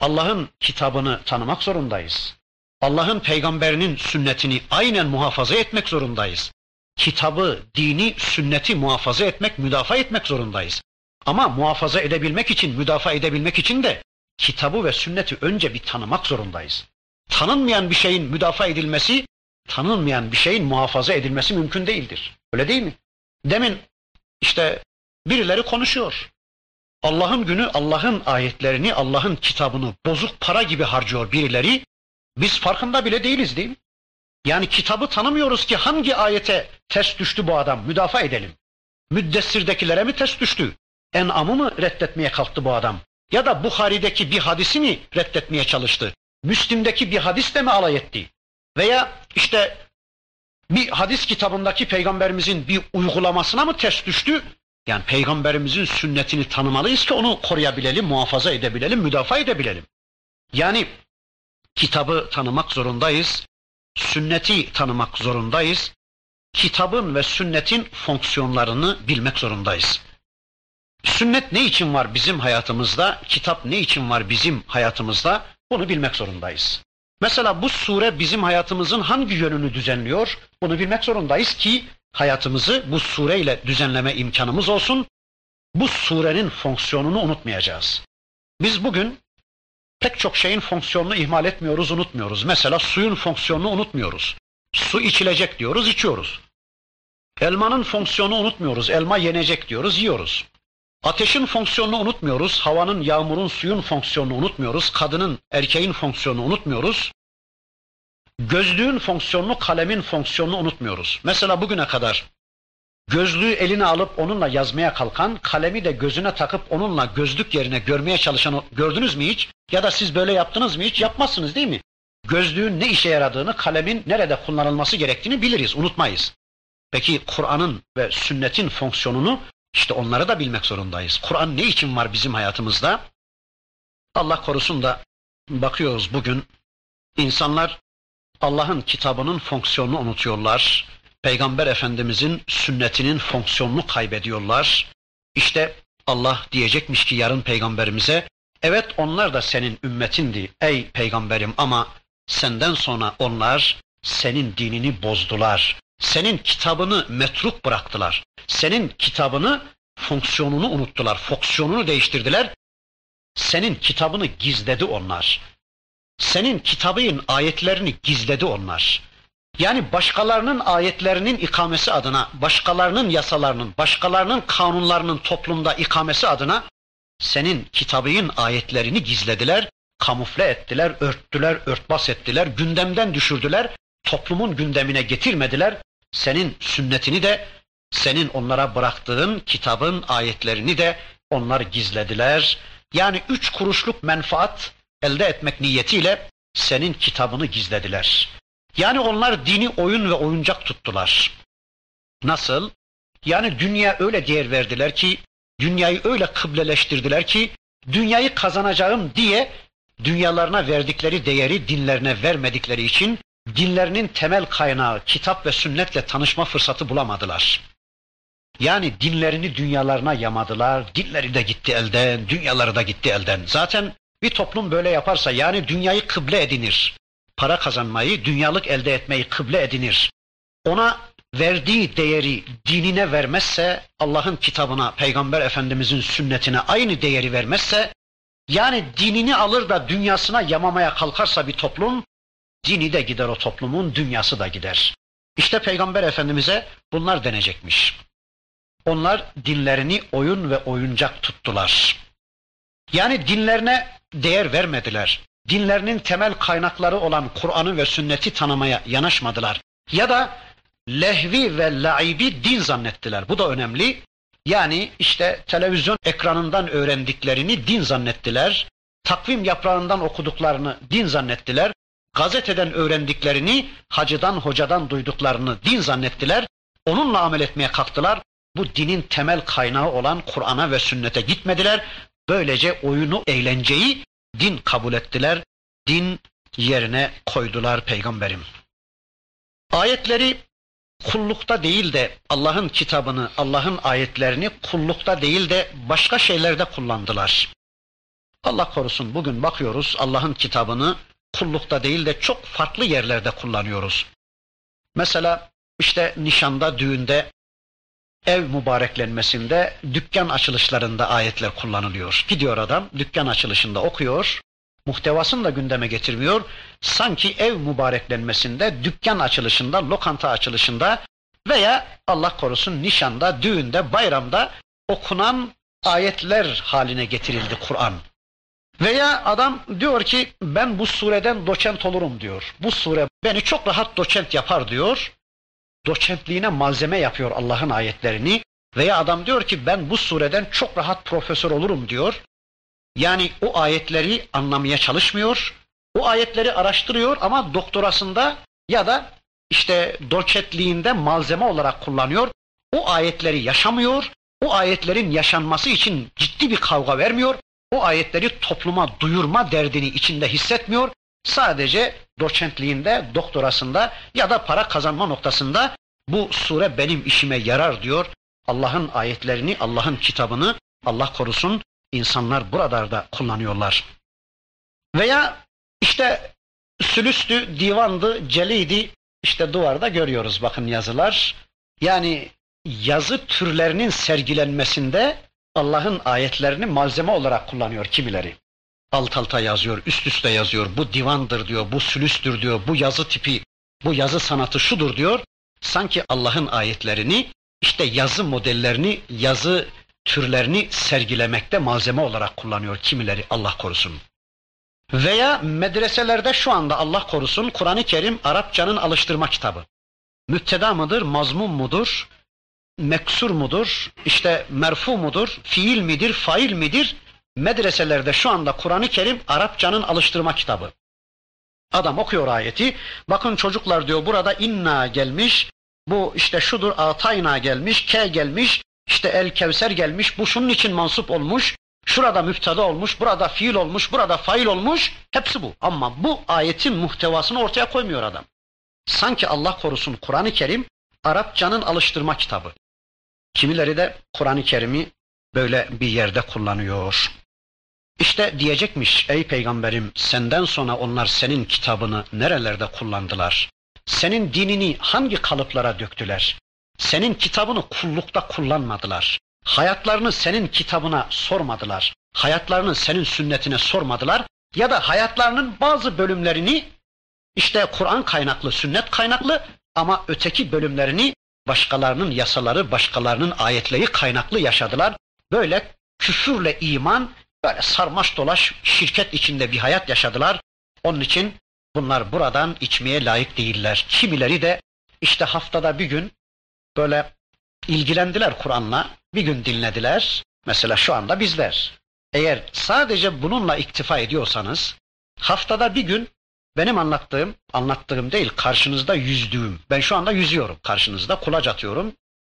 Allah'ın kitabını tanımak zorundayız. Allah'ın peygamberinin sünnetini aynen muhafaza etmek zorundayız kitabı, dini, sünneti muhafaza etmek, müdafaa etmek zorundayız. Ama muhafaza edebilmek için, müdafaa edebilmek için de kitabı ve sünneti önce bir tanımak zorundayız. Tanınmayan bir şeyin müdafaa edilmesi, tanınmayan bir şeyin muhafaza edilmesi mümkün değildir. Öyle değil mi? Demin işte birileri konuşuyor. Allah'ın günü Allah'ın ayetlerini, Allah'ın kitabını bozuk para gibi harcıyor birileri. Biz farkında bile değiliz değil mi? Yani kitabı tanımıyoruz ki hangi ayete ters düştü bu adam müdafaa edelim. Müddessirdekilere mi ters düştü? En'amı mı reddetmeye kalktı bu adam? Ya da Bukhari'deki bir hadisi mi reddetmeye çalıştı? Müslim'deki bir hadis de mi alay etti? Veya işte bir hadis kitabındaki peygamberimizin bir uygulamasına mı ters düştü? Yani peygamberimizin sünnetini tanımalıyız ki onu koruyabilelim, muhafaza edebilelim, müdafaa edebilelim. Yani kitabı tanımak zorundayız sünneti tanımak zorundayız. Kitabın ve sünnetin fonksiyonlarını bilmek zorundayız. Sünnet ne için var bizim hayatımızda? Kitap ne için var bizim hayatımızda? Bunu bilmek zorundayız. Mesela bu sure bizim hayatımızın hangi yönünü düzenliyor? Bunu bilmek zorundayız ki hayatımızı bu sureyle düzenleme imkanımız olsun. Bu surenin fonksiyonunu unutmayacağız. Biz bugün pek çok şeyin fonksiyonunu ihmal etmiyoruz, unutmuyoruz. Mesela suyun fonksiyonunu unutmuyoruz. Su içilecek diyoruz, içiyoruz. Elmanın fonksiyonunu unutmuyoruz. Elma yenecek diyoruz, yiyoruz. Ateşin fonksiyonunu unutmuyoruz. Havanın, yağmurun, suyun fonksiyonunu unutmuyoruz. Kadının, erkeğin fonksiyonunu unutmuyoruz. Gözlüğün fonksiyonunu, kalemin fonksiyonunu unutmuyoruz. Mesela bugüne kadar Gözlüğü eline alıp onunla yazmaya kalkan, kalemi de gözüne takıp onunla gözlük yerine görmeye çalışan gördünüz mü hiç? Ya da siz böyle yaptınız mı hiç? Yapmazsınız değil mi? Gözlüğün ne işe yaradığını, kalemin nerede kullanılması gerektiğini biliriz, unutmayız. Peki Kur'an'ın ve sünnetin fonksiyonunu işte onları da bilmek zorundayız. Kur'an ne için var bizim hayatımızda? Allah korusun da bakıyoruz bugün insanlar Allah'ın kitabının fonksiyonunu unutuyorlar. Peygamber Efendimizin sünnetinin fonksiyonunu kaybediyorlar. İşte Allah diyecekmiş ki yarın peygamberimize evet onlar da senin ümmetindi ey peygamberim ama senden sonra onlar senin dinini bozdular. Senin kitabını metruk bıraktılar. Senin kitabını fonksiyonunu unuttular, fonksiyonunu değiştirdiler. Senin kitabını gizledi onlar. Senin kitabın ayetlerini gizledi onlar. Yani başkalarının ayetlerinin ikamesi adına, başkalarının yasalarının, başkalarının kanunlarının toplumda ikamesi adına senin kitabın ayetlerini gizlediler, kamufle ettiler, örttüler, örtbas ettiler, gündemden düşürdüler, toplumun gündemine getirmediler. Senin sünnetini de, senin onlara bıraktığın kitabın ayetlerini de onlar gizlediler. Yani üç kuruşluk menfaat elde etmek niyetiyle senin kitabını gizlediler. Yani onlar dini oyun ve oyuncak tuttular. Nasıl? Yani dünya öyle değer verdiler ki, dünyayı öyle kıbleleştirdiler ki, dünyayı kazanacağım diye dünyalarına verdikleri değeri dinlerine vermedikleri için dinlerinin temel kaynağı kitap ve sünnetle tanışma fırsatı bulamadılar. Yani dinlerini dünyalarına yamadılar, dinleri de gitti elden, dünyaları da gitti elden. Zaten bir toplum böyle yaparsa yani dünyayı kıble edinir. Para kazanmayı, dünyalık elde etmeyi kıble edinir. Ona verdiği değeri dinine vermezse, Allah'ın kitabına, Peygamber Efendimizin sünnetine aynı değeri vermezse, yani dinini alır da dünyasına yamamaya kalkarsa bir toplum, dini de gider o toplumun, dünyası da gider. İşte Peygamber Efendimiz'e bunlar denecekmiş. Onlar dinlerini oyun ve oyuncak tuttular. Yani dinlerine değer vermediler. Dinlerinin temel kaynakları olan Kur'an'ı ve sünneti tanımaya yanaşmadılar. Ya da lehvi ve laibi din zannettiler. Bu da önemli. Yani işte televizyon ekranından öğrendiklerini din zannettiler. Takvim yaprağından okuduklarını din zannettiler. Gazeteden öğrendiklerini, hacıdan, hocadan duyduklarını din zannettiler. Onunla amel etmeye kalktılar. Bu dinin temel kaynağı olan Kur'an'a ve sünnete gitmediler. Böylece oyunu, eğlenceyi din kabul ettiler. Din yerine koydular peygamberim. Ayetleri kullukta değil de Allah'ın kitabını, Allah'ın ayetlerini kullukta değil de başka şeylerde kullandılar. Allah korusun bugün bakıyoruz Allah'ın kitabını kullukta değil de çok farklı yerlerde kullanıyoruz. Mesela işte nişanda, düğünde, ev mübareklenmesinde, dükkan açılışlarında ayetler kullanılıyor. Gidiyor adam dükkan açılışında okuyor, muhtevasını da gündeme getirmiyor. Sanki ev mübareklenmesinde, dükkan açılışında, lokanta açılışında veya Allah korusun nişanda, düğünde, bayramda okunan ayetler haline getirildi Kur'an. Veya adam diyor ki ben bu sureden doçent olurum diyor. Bu sure beni çok rahat doçent yapar diyor. Doçentliğine malzeme yapıyor Allah'ın ayetlerini. Veya adam diyor ki ben bu sureden çok rahat profesör olurum diyor. Yani o ayetleri anlamaya çalışmıyor. O ayetleri araştırıyor ama doktorasında ya da işte doçentliğinde malzeme olarak kullanıyor. O ayetleri yaşamıyor. O ayetlerin yaşanması için ciddi bir kavga vermiyor. O ayetleri topluma duyurma derdini içinde hissetmiyor. Sadece doçentliğinde, doktorasında ya da para kazanma noktasında bu sure benim işime yarar diyor. Allah'ın ayetlerini, Allah'ın kitabını Allah korusun insanlar buralarda kullanıyorlar. Veya işte sülüstü, divandı, celiydi işte duvarda görüyoruz bakın yazılar. Yani yazı türlerinin sergilenmesinde Allah'ın ayetlerini malzeme olarak kullanıyor kimileri. Alt alta yazıyor, üst üste yazıyor. Bu divandır diyor, bu sülüstür diyor, bu yazı tipi, bu yazı sanatı şudur diyor. Sanki Allah'ın ayetlerini, işte yazı modellerini, yazı türlerini sergilemekte malzeme olarak kullanıyor kimileri Allah korusun. Veya medreselerde şu anda Allah korusun Kur'an-ı Kerim Arapçanın alıştırma kitabı. Müpteda mıdır, mazmum mudur, meksur mudur, işte merfu mudur, fiil midir, fail midir? Medreselerde şu anda Kur'an-ı Kerim Arapçanın alıştırma kitabı. Adam okuyor ayeti. Bakın çocuklar diyor burada inna gelmiş. Bu işte şudur atayna gelmiş, ke gelmiş, işte el kevser gelmiş. Bu şunun için mansup olmuş. Şurada müpteda olmuş, burada fiil olmuş, burada fail olmuş. Hepsi bu. Ama bu ayetin muhtevasını ortaya koymuyor adam. Sanki Allah korusun Kur'an-ı Kerim Arapçanın alıştırma kitabı. Kimileri de Kur'an-ı Kerim'i böyle bir yerde kullanıyor. İşte diyecekmiş ey peygamberim senden sonra onlar senin kitabını nerelerde kullandılar? senin dinini hangi kalıplara döktüler? Senin kitabını kullukta kullanmadılar. Hayatlarını senin kitabına sormadılar. Hayatlarını senin sünnetine sormadılar. Ya da hayatlarının bazı bölümlerini işte Kur'an kaynaklı, sünnet kaynaklı ama öteki bölümlerini başkalarının yasaları, başkalarının ayetleri kaynaklı yaşadılar. Böyle küfürle iman, böyle sarmaş dolaş şirket içinde bir hayat yaşadılar. Onun için bunlar buradan içmeye layık değiller. Kimileri de işte haftada bir gün böyle ilgilendiler Kur'an'la, bir gün dinlediler. Mesela şu anda bizler. Eğer sadece bununla iktifa ediyorsanız, haftada bir gün benim anlattığım, anlattığım değil, karşınızda yüzdüğüm. Ben şu anda yüzüyorum karşınızda, kulaç atıyorum.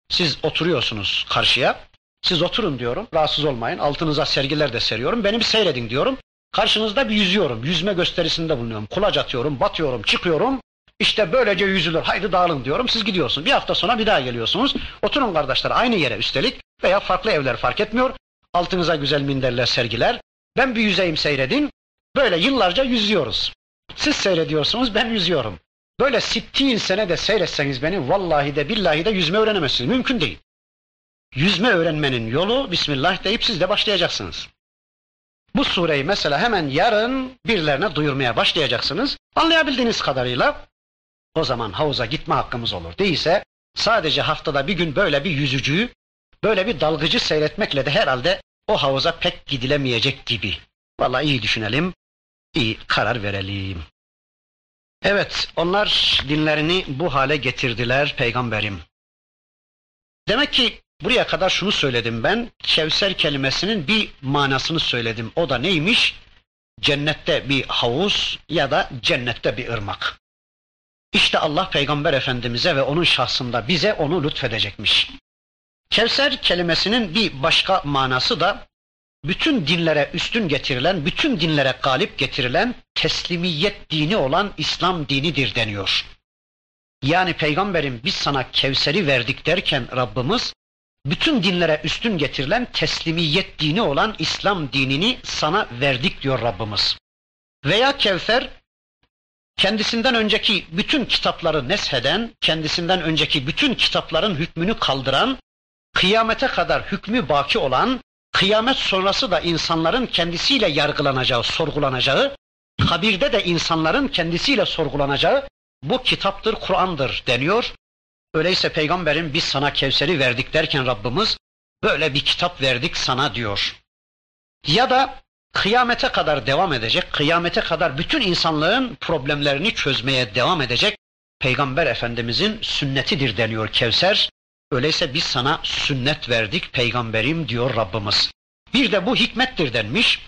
Siz oturuyorsunuz karşıya. Siz oturun diyorum, rahatsız olmayın. Altınıza sergiler de seriyorum. Beni bir seyredin diyorum. Karşınızda bir yüzüyorum. Yüzme gösterisinde bulunuyorum. Kulaç atıyorum, batıyorum, çıkıyorum. İşte böylece yüzülür. Haydi dağılın diyorum. Siz gidiyorsunuz. Bir hafta sonra bir daha geliyorsunuz. Oturun kardeşler aynı yere üstelik veya farklı evler fark etmiyor. Altınıza güzel minderler, sergiler. Ben bir yüzeyim seyredin. Böyle yıllarca yüzüyoruz. Siz seyrediyorsunuz, ben yüzüyorum. Böyle sittin sene de seyretseniz beni vallahi de billahi de yüzme öğrenemezsiniz. Mümkün değil. Yüzme öğrenmenin yolu Bismillah deyip siz de başlayacaksınız. Bu sureyi mesela hemen yarın birilerine duyurmaya başlayacaksınız. Anlayabildiğiniz kadarıyla o zaman havuza gitme hakkımız olur. Değilse sadece haftada bir gün böyle bir yüzücüyü, böyle bir dalgıcı seyretmekle de herhalde o havuza pek gidilemeyecek gibi. Vallahi iyi düşünelim, iyi karar verelim. Evet, onlar dinlerini bu hale getirdiler peygamberim. Demek ki buraya kadar şunu söyledim ben, Kevser kelimesinin bir manasını söyledim. O da neymiş? Cennette bir havuz ya da cennette bir ırmak. İşte Allah Peygamber Efendimiz'e ve onun şahsında bize onu lütfedecekmiş. Kevser kelimesinin bir başka manası da bütün dinlere üstün getirilen, bütün dinlere galip getirilen teslimiyet dini olan İslam dinidir deniyor. Yani peygamberim biz sana Kevser'i verdik derken Rabbimiz bütün dinlere üstün getirilen teslimiyet dini olan İslam dinini sana verdik diyor Rabbimiz. Veya Kevser kendisinden önceki bütün kitapları nesheden, kendisinden önceki bütün kitapların hükmünü kaldıran, kıyamete kadar hükmü baki olan, kıyamet sonrası da insanların kendisiyle yargılanacağı, sorgulanacağı, kabirde de insanların kendisiyle sorgulanacağı bu kitaptır, Kur'an'dır deniyor. Öyleyse peygamberin biz sana Kevser'i verdik derken Rabbimiz böyle bir kitap verdik sana diyor. Ya da kıyamete kadar devam edecek, kıyamete kadar bütün insanlığın problemlerini çözmeye devam edecek Peygamber Efendimizin sünnetidir deniyor Kevser. Öyleyse biz sana sünnet verdik peygamberim diyor Rabbimiz. Bir de bu hikmettir denmiş.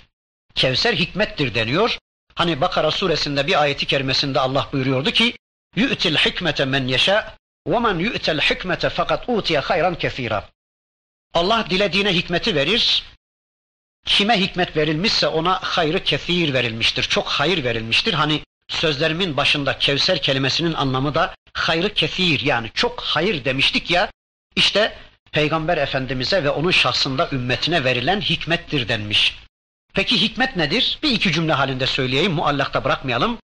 Kevser hikmettir deniyor. Hani Bakara suresinde bir ayeti kerimesinde Allah buyuruyordu ki yu'til hikmete men yeşâ ve men yu'tel hikmete fakat utiye hayran kefira. Allah dilediğine hikmeti verir. Kime hikmet verilmişse ona hayrı kefir verilmiştir. Çok hayır verilmiştir. Hani sözlerimin başında Kevser kelimesinin anlamı da hayrı kefir yani çok hayır demiştik ya. İşte Peygamber Efendimiz'e ve onun şahsında ümmetine verilen hikmettir denmiş. Peki hikmet nedir? Bir iki cümle halinde söyleyeyim, muallakta bırakmayalım.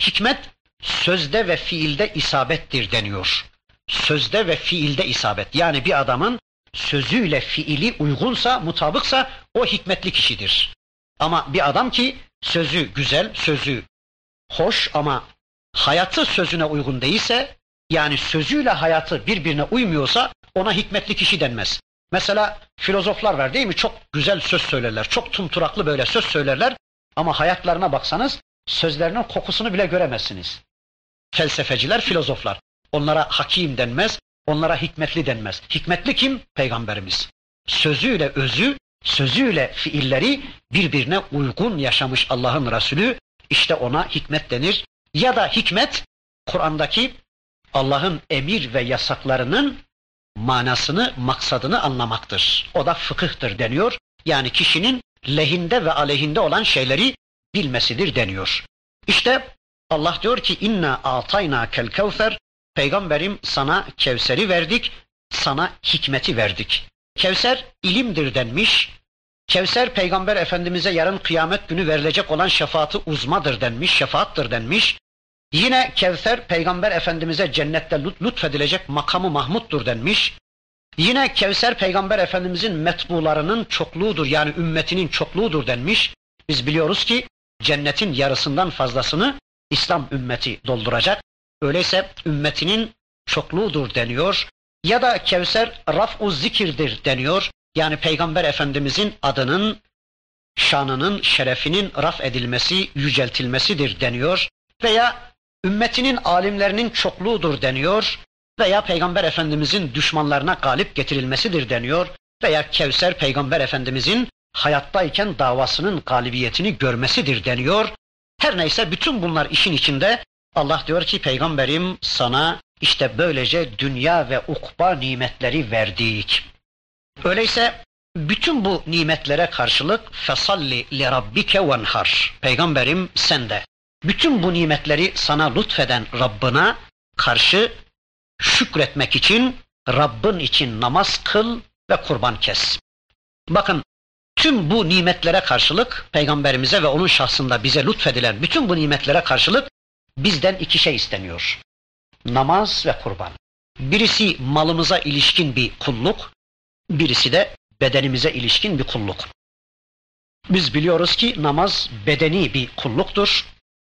Hikmet sözde ve fiilde isabettir deniyor. Sözde ve fiilde isabet. Yani bir adamın sözüyle fiili uygunsa, mutabıksa o hikmetli kişidir. Ama bir adam ki sözü güzel, sözü hoş ama hayatı sözüne uygun değilse, yani sözüyle hayatı birbirine uymuyorsa ona hikmetli kişi denmez. Mesela filozoflar var değil mi? Çok güzel söz söylerler. Çok tumturaklı böyle söz söylerler. Ama hayatlarına baksanız sözlerinin kokusunu bile göremezsiniz. Felsefeciler, filozoflar. Onlara hakim denmez, onlara hikmetli denmez. Hikmetli kim? Peygamberimiz. Sözüyle özü, sözüyle fiilleri birbirine uygun yaşamış Allah'ın Resulü. İşte ona hikmet denir. Ya da hikmet Kur'an'daki Allah'ın emir ve yasaklarının manasını, maksadını anlamaktır. O da fıkıhtır deniyor. Yani kişinin lehinde ve aleyhinde olan şeyleri bilmesidir deniyor. İşte Allah diyor ki inna atayna kel kevser peygamberim sana Kevser'i verdik, sana hikmeti verdik. Kevser ilimdir denmiş. Kevser peygamber efendimize yarın kıyamet günü verilecek olan şefaati uzmadır denmiş, şefaattır denmiş. Yine Kevser Peygamber Efendimiz'e cennette lütfedilecek makamı Mahmud'dur denmiş. Yine Kevser Peygamber Efendimiz'in metbularının çokluğudur yani ümmetinin çokluğudur denmiş. Biz biliyoruz ki cennetin yarısından fazlasını İslam ümmeti dolduracak. Öyleyse ümmetinin çokluğudur deniyor. Ya da Kevser raf'u zikirdir deniyor. Yani Peygamber Efendimizin adının, şanının, şerefinin raf edilmesi, yüceltilmesidir deniyor. Veya ümmetinin alimlerinin çokluğudur deniyor. Veya Peygamber Efendimizin düşmanlarına galip getirilmesidir deniyor. Veya Kevser Peygamber Efendimizin hayattayken davasının galibiyetini görmesidir deniyor. Her neyse bütün bunlar işin içinde Allah diyor ki peygamberim sana işte böylece dünya ve ukba nimetleri verdik. Öyleyse bütün bu nimetlere karşılık fesalli li rabbike venhar. Peygamberim sen de bütün bu nimetleri sana lütfeden Rabbına karşı şükretmek için Rabbin için namaz kıl ve kurban kes. Bakın tüm bu nimetlere karşılık peygamberimize ve onun şahsında bize lütfedilen bütün bu nimetlere karşılık bizden iki şey isteniyor. Namaz ve kurban. Birisi malımıza ilişkin bir kulluk, birisi de bedenimize ilişkin bir kulluk. Biz biliyoruz ki namaz bedeni bir kulluktur,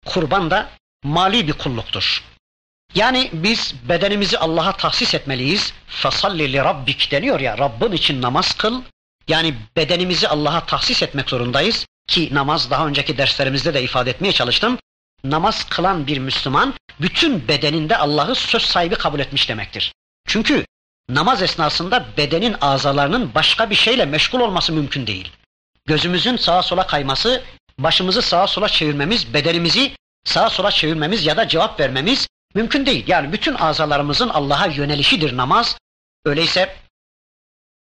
kurban da mali bir kulluktur. Yani biz bedenimizi Allah'a tahsis etmeliyiz. Fasalli li rabbik deniyor ya Rabbin için namaz kıl. Yani bedenimizi Allah'a tahsis etmek zorundayız. Ki namaz daha önceki derslerimizde de ifade etmeye çalıştım namaz kılan bir Müslüman bütün bedeninde Allah'ı söz sahibi kabul etmiş demektir. Çünkü namaz esnasında bedenin azalarının başka bir şeyle meşgul olması mümkün değil. Gözümüzün sağa sola kayması, başımızı sağa sola çevirmemiz, bedenimizi sağa sola çevirmemiz ya da cevap vermemiz mümkün değil. Yani bütün azalarımızın Allah'a yönelişidir namaz. Öyleyse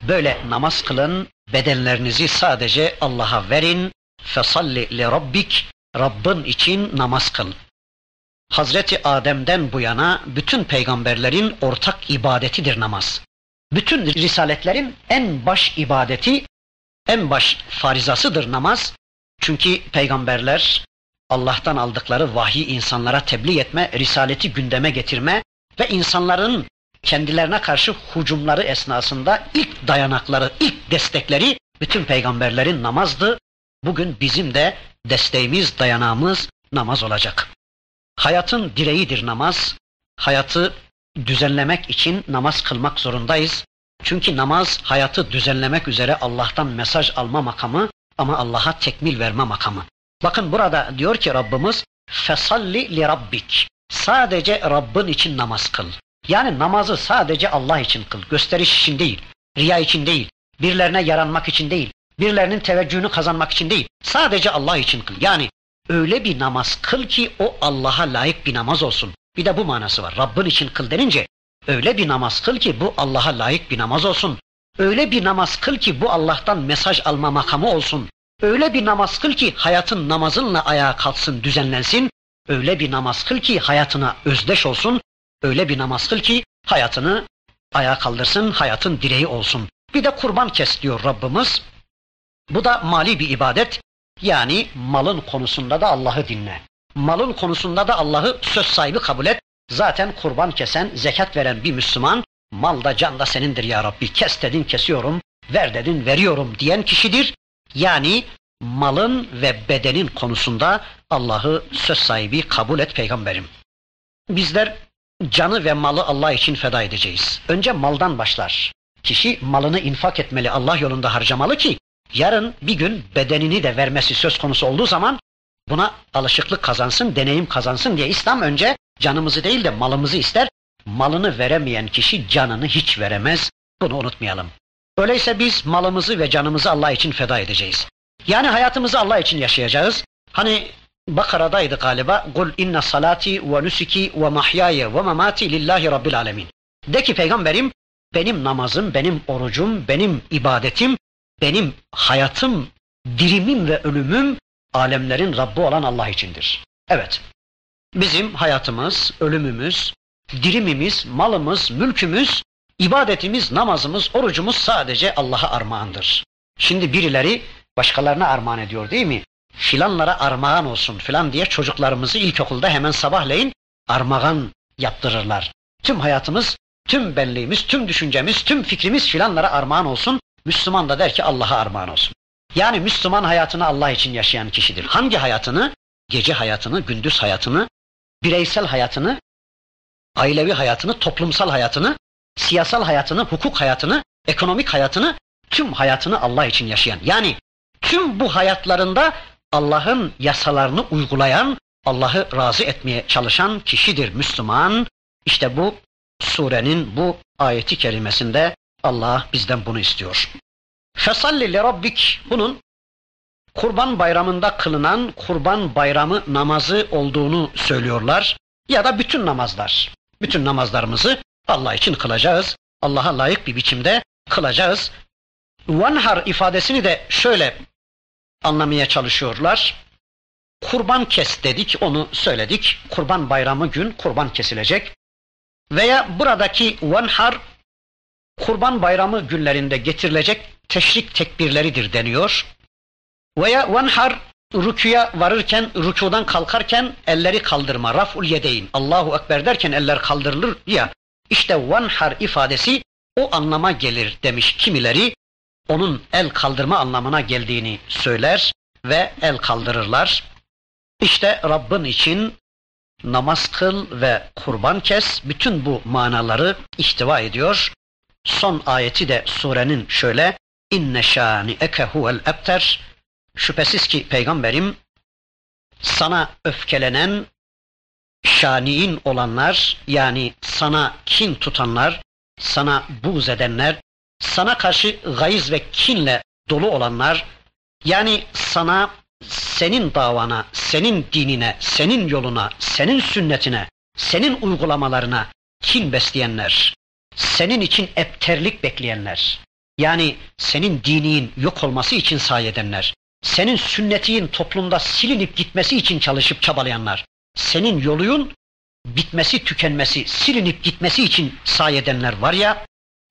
böyle namaz kılın, bedenlerinizi sadece Allah'a verin. Fesalli li rabbik Rabbin için namaz kıl. Hazreti Adem'den bu yana bütün peygamberlerin ortak ibadetidir namaz. Bütün risaletlerin en baş ibadeti, en baş farizasıdır namaz. Çünkü peygamberler Allah'tan aldıkları vahyi insanlara tebliğ etme, risaleti gündeme getirme ve insanların kendilerine karşı hucumları esnasında ilk dayanakları, ilk destekleri bütün peygamberlerin namazdı. Bugün bizim de desteğimiz, dayanağımız namaz olacak. Hayatın direğidir namaz. Hayatı düzenlemek için namaz kılmak zorundayız. Çünkü namaz hayatı düzenlemek üzere Allah'tan mesaj alma makamı ama Allah'a tekmil verme makamı. Bakın burada diyor ki Rabbimiz fesalli li rabbik. Sadece Rabbin için namaz kıl. Yani namazı sadece Allah için kıl. Gösteriş için değil, riya için değil, birilerine yaranmak için değil, birilerinin teveccühünü kazanmak için değil. Sadece Allah için kıl. Yani öyle bir namaz kıl ki o Allah'a layık bir namaz olsun. Bir de bu manası var. Rabbin için kıl denince öyle bir namaz kıl ki bu Allah'a layık bir namaz olsun. Öyle bir namaz kıl ki bu Allah'tan mesaj alma makamı olsun. Öyle bir namaz kıl ki hayatın namazınla ayağa kalksın, düzenlensin. Öyle bir namaz kıl ki hayatına özdeş olsun. Öyle bir namaz kıl ki hayatını ayağa kaldırsın, hayatın direği olsun. Bir de kurban kes diyor Rabbimiz. Bu da mali bir ibadet. Yani malın konusunda da Allah'ı dinle. Malın konusunda da Allah'ı söz sahibi kabul et. Zaten kurban kesen, zekat veren bir Müslüman, mal da can da senindir ya Rabbi. Kes dedin kesiyorum, ver dedin veriyorum diyen kişidir. Yani malın ve bedenin konusunda Allah'ı söz sahibi kabul et peygamberim. Bizler canı ve malı Allah için feda edeceğiz. Önce maldan başlar. Kişi malını infak etmeli, Allah yolunda harcamalı ki yarın bir gün bedenini de vermesi söz konusu olduğu zaman buna alışıklık kazansın, deneyim kazansın diye İslam önce canımızı değil de malımızı ister. Malını veremeyen kişi canını hiç veremez. Bunu unutmayalım. Öyleyse biz malımızı ve canımızı Allah için feda edeceğiz. Yani hayatımızı Allah için yaşayacağız. Hani Bakara'daydı galiba. Kul inne salati ve nusuki ve mahyaye ve mamati lillahi rabbil alemin. De ki peygamberim benim namazım, benim orucum, benim ibadetim benim hayatım, dirimim ve ölümüm alemlerin Rabbi olan Allah içindir. Evet, bizim hayatımız, ölümümüz, dirimimiz, malımız, mülkümüz, ibadetimiz, namazımız, orucumuz sadece Allah'a armağandır. Şimdi birileri başkalarına armağan ediyor değil mi? Filanlara armağan olsun filan diye çocuklarımızı ilkokulda hemen sabahleyin armağan yaptırırlar. Tüm hayatımız, tüm benliğimiz, tüm düşüncemiz, tüm fikrimiz filanlara armağan olsun. Müslüman da der ki Allah'a armağan olsun. Yani Müslüman hayatını Allah için yaşayan kişidir. Hangi hayatını? Gece hayatını, gündüz hayatını, bireysel hayatını, ailevi hayatını, toplumsal hayatını, siyasal hayatını, hukuk hayatını, ekonomik hayatını, tüm hayatını Allah için yaşayan. Yani tüm bu hayatlarında Allah'ın yasalarını uygulayan, Allah'ı razı etmeye çalışan kişidir Müslüman. İşte bu surenin bu ayeti kerimesinde Allah bizden bunu istiyor. Fesalli li rabbik bunun Kurban Bayramı'nda kılınan Kurban Bayramı namazı olduğunu söylüyorlar ya da bütün namazlar. Bütün namazlarımızı Allah için kılacağız. Allah'a layık bir biçimde kılacağız. Vanhar ifadesini de şöyle anlamaya çalışıyorlar. Kurban kes dedik, onu söyledik. Kurban bayramı gün kurban kesilecek. Veya buradaki vanhar kurban bayramı günlerinde getirilecek teşrik tekbirleridir deniyor. Veya vanhar rükuya varırken, rükudan kalkarken elleri kaldırma, raf'ul yedeyn, Allahu Ekber derken eller kaldırılır ya. İşte vanhar ifadesi o anlama gelir demiş kimileri. Onun el kaldırma anlamına geldiğini söyler ve el kaldırırlar. İşte Rabbin için namaz kıl ve kurban kes bütün bu manaları ihtiva ediyor. Son ayeti de surenin şöyle inne şani eke huvel ebter şüphesiz ki peygamberim sana öfkelenen şaniin olanlar yani sana kin tutanlar, sana buğz edenler, sana karşı gayz ve kinle dolu olanlar, yani sana, senin davana, senin dinine, senin yoluna, senin sünnetine, senin uygulamalarına kin besleyenler, senin için epterlik bekleyenler, yani senin dinin yok olması için sayedenler, senin sünnetin toplumda silinip gitmesi için çalışıp çabalayanlar, senin yoluyun bitmesi, tükenmesi, silinip gitmesi için sayedenler var ya,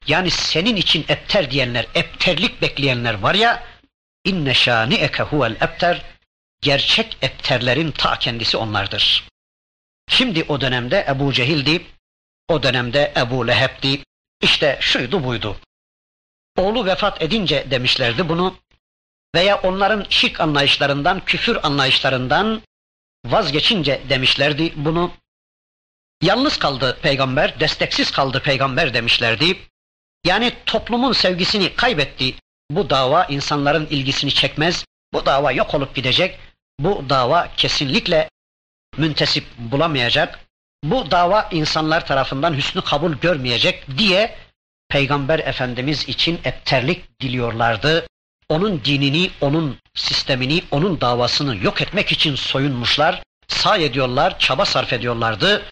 yani senin için epter diyenler, epterlik bekleyenler var ya, inne şani eke huvel epter, gerçek epterlerin ta kendisi onlardır. Şimdi o dönemde Ebu Cehil'di, o dönemde Ebu Leheb'di, işte şuydu buydu. Oğlu vefat edince demişlerdi bunu veya onların şirk anlayışlarından, küfür anlayışlarından vazgeçince demişlerdi bunu. Yalnız kaldı peygamber, desteksiz kaldı peygamber demişlerdi. Yani toplumun sevgisini kaybetti. Bu dava insanların ilgisini çekmez. Bu dava yok olup gidecek. Bu dava kesinlikle müntesip bulamayacak. Bu dava insanlar tarafından hüsnü kabul görmeyecek diye Peygamber Efendimiz için etterlik diliyorlardı. Onun dinini, onun sistemini, onun davasını yok etmek için soyunmuşlar, say ediyorlar, çaba sarf ediyorlardı.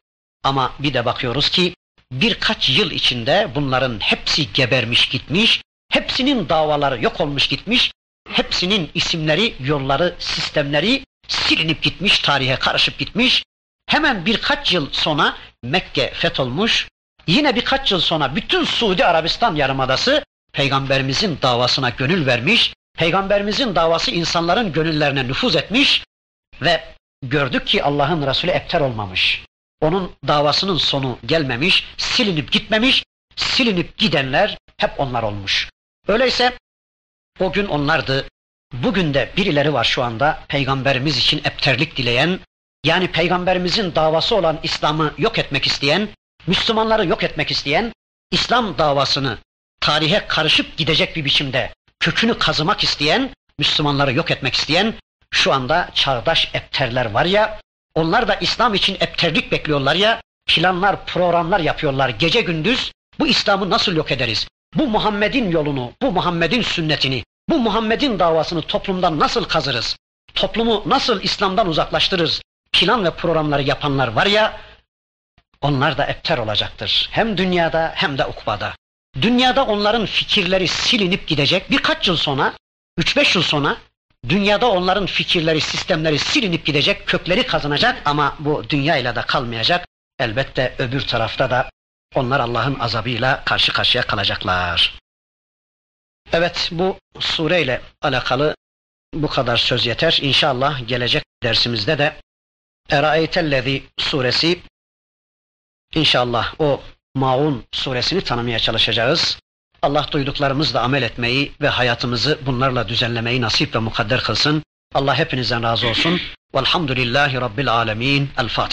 Ama bir de bakıyoruz ki birkaç yıl içinde bunların hepsi gebermiş gitmiş, hepsinin davaları yok olmuş gitmiş, hepsinin isimleri, yolları, sistemleri silinip gitmiş, tarihe karışıp gitmiş. Hemen birkaç yıl sonra Mekke fetholmuş, yine birkaç yıl sonra bütün Suudi Arabistan yarımadası Peygamberimizin davasına gönül vermiş, Peygamberimizin davası insanların gönüllerine nüfuz etmiş ve gördük ki Allah'ın Resulü epter olmamış. Onun davasının sonu gelmemiş, silinip gitmemiş, silinip gidenler hep onlar olmuş. Öyleyse o gün onlardı, bugün de birileri var şu anda peygamberimiz için epterlik dileyen, yani peygamberimizin davası olan İslam'ı yok etmek isteyen, Müslümanları yok etmek isteyen, İslam davasını tarihe karışıp gidecek bir biçimde kökünü kazımak isteyen, Müslümanları yok etmek isteyen şu anda çağdaş epterler var ya, onlar da İslam için epterlik bekliyorlar ya, planlar, programlar yapıyorlar gece gündüz. Bu İslam'ı nasıl yok ederiz? Bu Muhammed'in yolunu, bu Muhammed'in sünnetini, bu Muhammed'in davasını toplumdan nasıl kazırız? Toplumu nasıl İslam'dan uzaklaştırırız? Plan ve programları yapanlar var ya, onlar da epter olacaktır. Hem dünyada hem de ukbada. Dünyada onların fikirleri silinip gidecek. Birkaç yıl sonra, 3-5 yıl sonra dünyada onların fikirleri, sistemleri silinip gidecek, kökleri kazanacak ama bu dünyayla da kalmayacak. Elbette öbür tarafta da onlar Allah'ın azabıyla karşı karşıya kalacaklar. Evet bu sureyle alakalı bu kadar söz yeter. İnşallah gelecek dersimizde de Eraeytellezi suresi İnşallah o Maun suresini tanımaya çalışacağız. Allah duyduklarımızla amel etmeyi ve hayatımızı bunlarla düzenlemeyi nasip ve mukadder kılsın. Allah hepinizden razı olsun. Velhamdülillahi Rabbil alemin. El Fatiha.